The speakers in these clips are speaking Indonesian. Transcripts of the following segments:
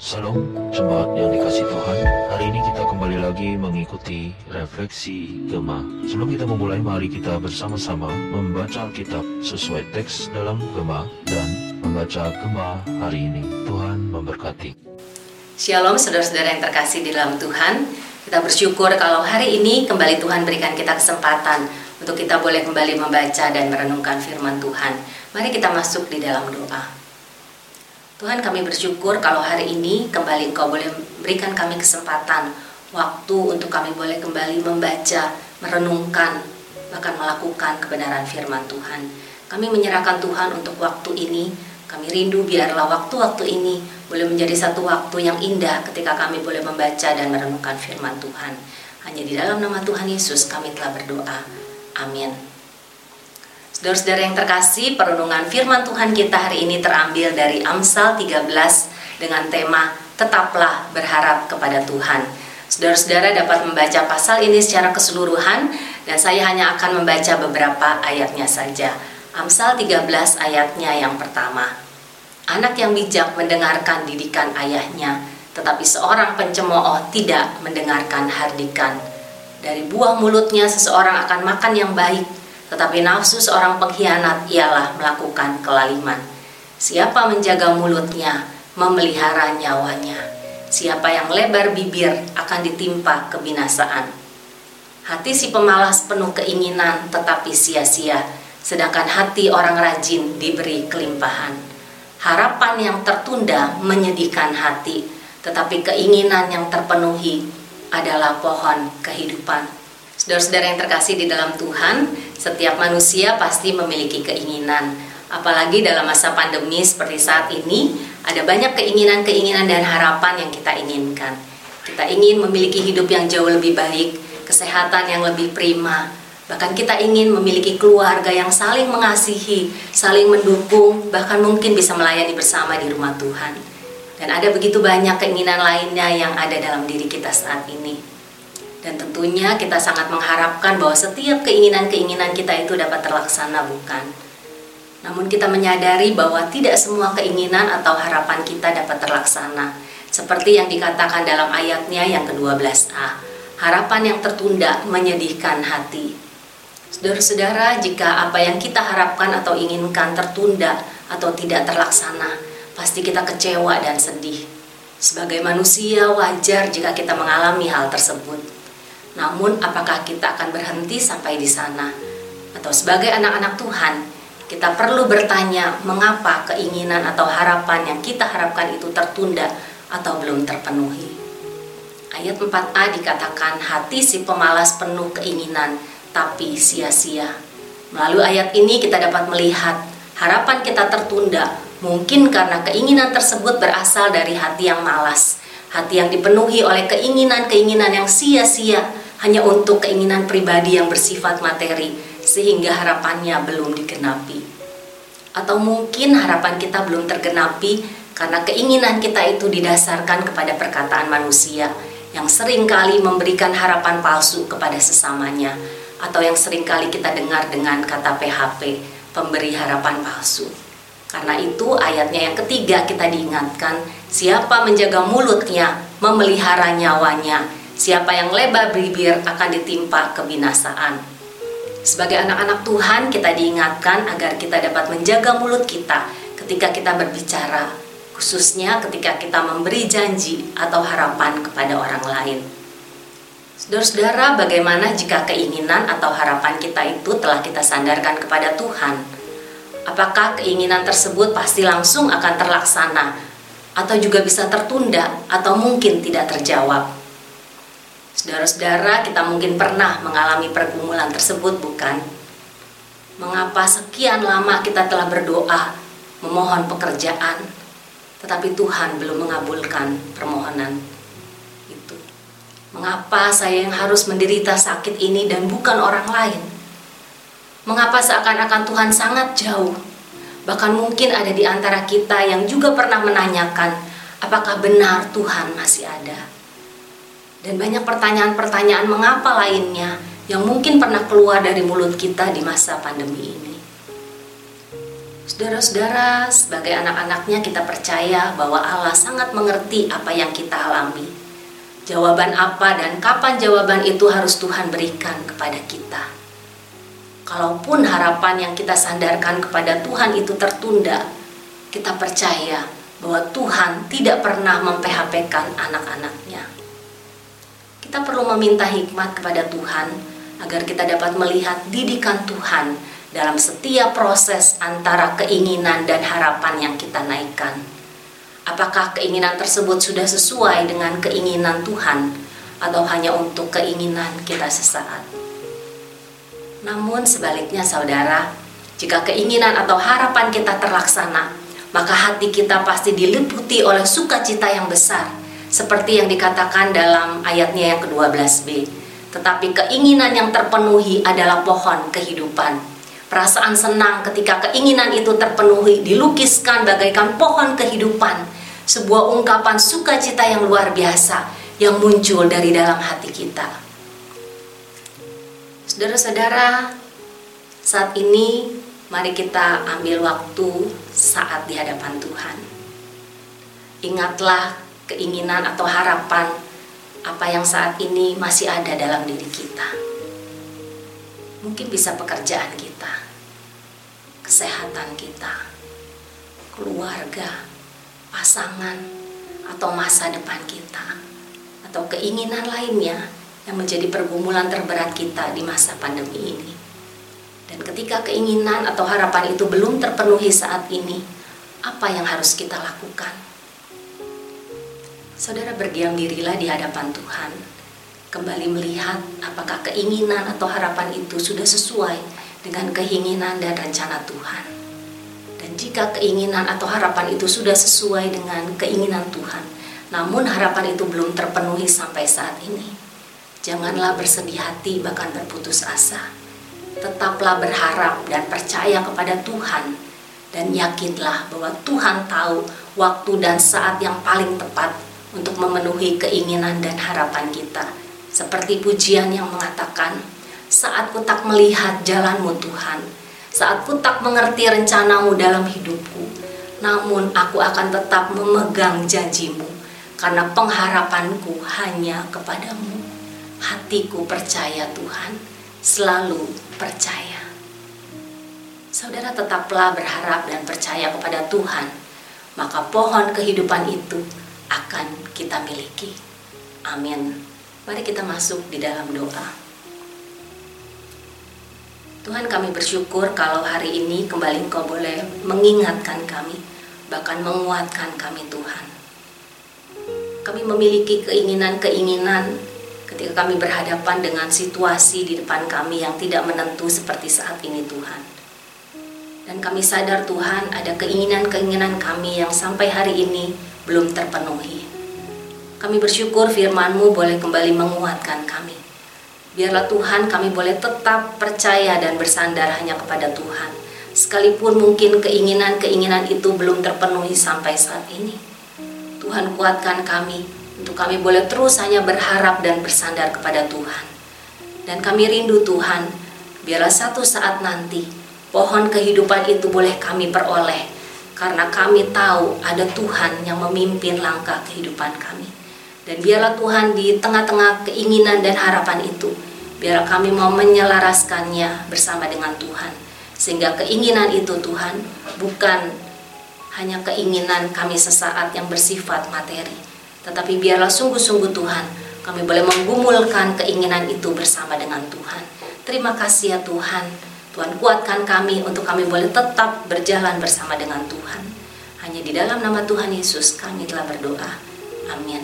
Salam jemaat yang dikasih Tuhan. Hari ini kita kembali lagi mengikuti refleksi Gema. Sebelum kita memulai, mari kita bersama-sama membaca Alkitab sesuai teks dalam Gema dan membaca Gema hari ini. Tuhan memberkati. Shalom saudara-saudara yang terkasih di dalam Tuhan. Kita bersyukur kalau hari ini kembali Tuhan berikan kita kesempatan untuk kita boleh kembali membaca dan merenungkan firman Tuhan. Mari kita masuk di dalam doa. Tuhan kami bersyukur kalau hari ini kembali Engkau boleh berikan kami kesempatan waktu untuk kami boleh kembali membaca, merenungkan, bahkan melakukan kebenaran firman Tuhan. Kami menyerahkan Tuhan untuk waktu ini. Kami rindu biarlah waktu-waktu ini boleh menjadi satu waktu yang indah ketika kami boleh membaca dan merenungkan firman Tuhan. Hanya di dalam nama Tuhan Yesus kami telah berdoa. Amin. Saudara-saudara yang terkasih, perenungan firman Tuhan kita hari ini terambil dari Amsal 13 dengan tema Tetaplah berharap kepada Tuhan. Saudara-saudara dapat membaca pasal ini secara keseluruhan dan saya hanya akan membaca beberapa ayatnya saja. Amsal 13 ayatnya yang pertama. Anak yang bijak mendengarkan didikan ayahnya, tetapi seorang pencemooh tidak mendengarkan hardikan. Dari buah mulutnya seseorang akan makan yang baik, tetapi nafsu seorang pengkhianat ialah melakukan kelaliman. Siapa menjaga mulutnya, memelihara nyawanya. Siapa yang lebar bibir akan ditimpa kebinasaan. Hati si pemalas penuh keinginan tetapi sia-sia, sedangkan hati orang rajin diberi kelimpahan. Harapan yang tertunda menyedihkan hati, tetapi keinginan yang terpenuhi adalah pohon kehidupan. Saudara-saudara yang terkasih di dalam Tuhan, setiap manusia pasti memiliki keinginan. Apalagi dalam masa pandemi seperti saat ini, ada banyak keinginan-keinginan dan harapan yang kita inginkan. Kita ingin memiliki hidup yang jauh lebih baik, kesehatan yang lebih prima, bahkan kita ingin memiliki keluarga yang saling mengasihi, saling mendukung, bahkan mungkin bisa melayani bersama di rumah Tuhan. Dan ada begitu banyak keinginan lainnya yang ada dalam diri kita saat ini. Dan tentunya kita sangat mengharapkan bahwa setiap keinginan-keinginan kita itu dapat terlaksana, bukan? Namun kita menyadari bahwa tidak semua keinginan atau harapan kita dapat terlaksana. Seperti yang dikatakan dalam ayatnya yang ke-12a. Harapan yang tertunda menyedihkan hati. Saudara-saudara, jika apa yang kita harapkan atau inginkan tertunda atau tidak terlaksana, pasti kita kecewa dan sedih. Sebagai manusia, wajar jika kita mengalami hal tersebut. Namun apakah kita akan berhenti sampai di sana? Atau sebagai anak-anak Tuhan, kita perlu bertanya mengapa keinginan atau harapan yang kita harapkan itu tertunda atau belum terpenuhi. Ayat 4a dikatakan hati si pemalas penuh keinginan tapi sia-sia. Melalui ayat ini kita dapat melihat harapan kita tertunda mungkin karena keinginan tersebut berasal dari hati yang malas, hati yang dipenuhi oleh keinginan-keinginan yang sia-sia hanya untuk keinginan pribadi yang bersifat materi sehingga harapannya belum digenapi. Atau mungkin harapan kita belum tergenapi karena keinginan kita itu didasarkan kepada perkataan manusia yang sering kali memberikan harapan palsu kepada sesamanya atau yang sering kali kita dengar dengan kata PHP, pemberi harapan palsu. Karena itu ayatnya yang ketiga kita diingatkan, siapa menjaga mulutnya, memelihara nyawanya, Siapa yang lebar bibir akan ditimpa kebinasaan. Sebagai anak-anak Tuhan, kita diingatkan agar kita dapat menjaga mulut kita ketika kita berbicara, khususnya ketika kita memberi janji atau harapan kepada orang lain. Saudara-saudara, bagaimana jika keinginan atau harapan kita itu telah kita sandarkan kepada Tuhan? Apakah keinginan tersebut pasti langsung akan terlaksana, atau juga bisa tertunda, atau mungkin tidak terjawab? Saudara-saudara, kita mungkin pernah mengalami pergumulan tersebut, bukan? Mengapa sekian lama kita telah berdoa, memohon pekerjaan, tetapi Tuhan belum mengabulkan permohonan itu? Mengapa saya yang harus menderita sakit ini dan bukan orang lain? Mengapa seakan-akan Tuhan sangat jauh? Bahkan mungkin ada di antara kita yang juga pernah menanyakan, apakah benar Tuhan masih ada? Dan banyak pertanyaan-pertanyaan mengapa lainnya yang mungkin pernah keluar dari mulut kita di masa pandemi ini. Saudara-saudara, sebagai anak-anaknya kita percaya bahwa Allah sangat mengerti apa yang kita alami. Jawaban apa dan kapan jawaban itu harus Tuhan berikan kepada kita. Kalaupun harapan yang kita sandarkan kepada Tuhan itu tertunda, kita percaya bahwa Tuhan tidak pernah memphp-kan anak-anaknya. Kita perlu meminta hikmat kepada Tuhan agar kita dapat melihat didikan Tuhan dalam setiap proses antara keinginan dan harapan yang kita naikkan. Apakah keinginan tersebut sudah sesuai dengan keinginan Tuhan atau hanya untuk keinginan kita sesaat? Namun sebaliknya saudara, jika keinginan atau harapan kita terlaksana, maka hati kita pasti diliputi oleh sukacita yang besar, seperti yang dikatakan dalam ayatnya yang ke-12b. Tetapi keinginan yang terpenuhi adalah pohon kehidupan Perasaan senang ketika keinginan itu terpenuhi dilukiskan bagaikan pohon kehidupan, sebuah ungkapan sukacita yang luar biasa yang muncul dari dalam hati kita. Saudara-saudara, saat ini mari kita ambil waktu saat di hadapan Tuhan. Ingatlah keinginan atau harapan apa yang saat ini masih ada dalam diri kita mungkin bisa pekerjaan kita, kesehatan kita, keluarga, pasangan, atau masa depan kita, atau keinginan lainnya yang menjadi pergumulan terberat kita di masa pandemi ini. Dan ketika keinginan atau harapan itu belum terpenuhi saat ini, apa yang harus kita lakukan? Saudara berdiam dirilah di hadapan Tuhan kembali melihat apakah keinginan atau harapan itu sudah sesuai dengan keinginan dan rencana Tuhan. Dan jika keinginan atau harapan itu sudah sesuai dengan keinginan Tuhan, namun harapan itu belum terpenuhi sampai saat ini, janganlah bersedih hati bahkan berputus asa. Tetaplah berharap dan percaya kepada Tuhan dan yakinlah bahwa Tuhan tahu waktu dan saat yang paling tepat untuk memenuhi keinginan dan harapan kita seperti pujian yang mengatakan, saat ku tak melihat jalanmu Tuhan, saat ku tak mengerti rencanamu dalam hidupku, namun aku akan tetap memegang janjimu, karena pengharapanku hanya kepadamu. Hatiku percaya Tuhan, selalu percaya. Saudara tetaplah berharap dan percaya kepada Tuhan, maka pohon kehidupan itu akan kita miliki. Amin. Mari kita masuk di dalam doa. Tuhan kami bersyukur kalau hari ini kembali Engkau boleh mengingatkan kami, bahkan menguatkan kami Tuhan. Kami memiliki keinginan-keinginan ketika kami berhadapan dengan situasi di depan kami yang tidak menentu seperti saat ini Tuhan. Dan kami sadar Tuhan ada keinginan-keinginan kami yang sampai hari ini belum terpenuhi. Kami bersyukur firman-Mu boleh kembali menguatkan kami. Biarlah Tuhan kami boleh tetap percaya dan bersandar hanya kepada Tuhan. Sekalipun mungkin keinginan-keinginan itu belum terpenuhi sampai saat ini. Tuhan kuatkan kami untuk kami boleh terus hanya berharap dan bersandar kepada Tuhan. Dan kami rindu Tuhan, biarlah satu saat nanti pohon kehidupan itu boleh kami peroleh karena kami tahu ada Tuhan yang memimpin langkah kehidupan kami. Dan biarlah Tuhan di tengah-tengah keinginan dan harapan itu, biarlah kami mau menyelaraskannya bersama dengan Tuhan. Sehingga keinginan itu Tuhan bukan hanya keinginan kami sesaat yang bersifat materi, tetapi biarlah sungguh-sungguh Tuhan kami boleh menggumulkan keinginan itu bersama dengan Tuhan. Terima kasih ya Tuhan. Tuhan kuatkan kami untuk kami boleh tetap berjalan bersama dengan Tuhan. Hanya di dalam nama Tuhan Yesus kami telah berdoa. Amin.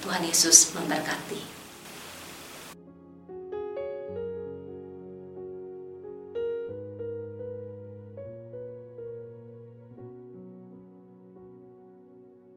Tuhan Yesus memberkati.